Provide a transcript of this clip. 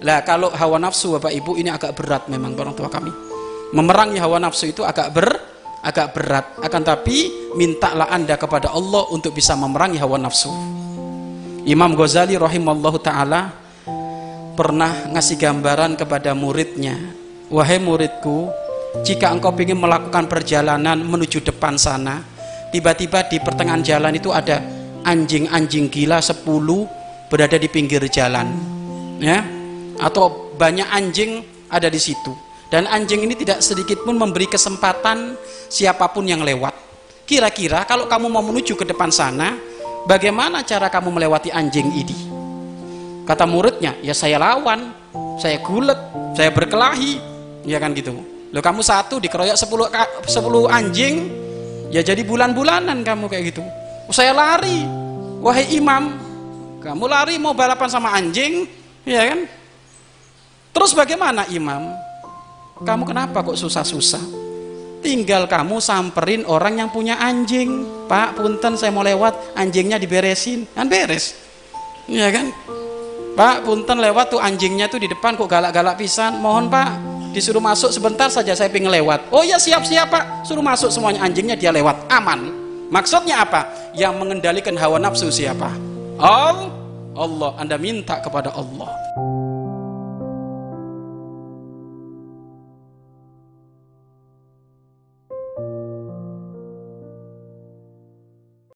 Lah kalau hawa nafsu Bapak Ibu ini agak berat memang orang tua kami. Memerangi hawa nafsu itu agak ber agak berat. Akan tapi mintalah Anda kepada Allah untuk bisa memerangi hawa nafsu. Imam Ghazali rahimallahu taala pernah ngasih gambaran kepada muridnya. Wahai muridku, jika engkau ingin melakukan perjalanan menuju depan sana, tiba-tiba di pertengahan jalan itu ada anjing-anjing gila 10 berada di pinggir jalan. Ya, atau banyak anjing ada di situ. Dan anjing ini tidak sedikit pun memberi kesempatan siapa pun yang lewat. Kira-kira kalau kamu mau menuju ke depan sana bagaimana cara kamu melewati anjing ini? Kata muridnya ya saya lawan saya gulet saya berkelahi. Ya kan gitu. Lo kamu satu dikeroyok 10, 10 anjing ya jadi bulan-bulanan kamu kayak gitu. Saya lari wahai imam kamu lari mau balapan sama anjing? Ya kan Terus bagaimana imam? Kamu kenapa kok susah-susah? Tinggal kamu samperin orang yang punya anjing. Pak, punten saya mau lewat, anjingnya diberesin. Kan beres. Iya kan? Pak, punten lewat tuh anjingnya tuh di depan kok galak-galak pisan. Mohon Pak, disuruh masuk sebentar saja saya pengen lewat. Oh ya siap-siap Pak, suruh masuk semuanya anjingnya dia lewat. Aman. Maksudnya apa? Yang mengendalikan hawa nafsu siapa? Allah. Allah. Anda minta kepada Allah.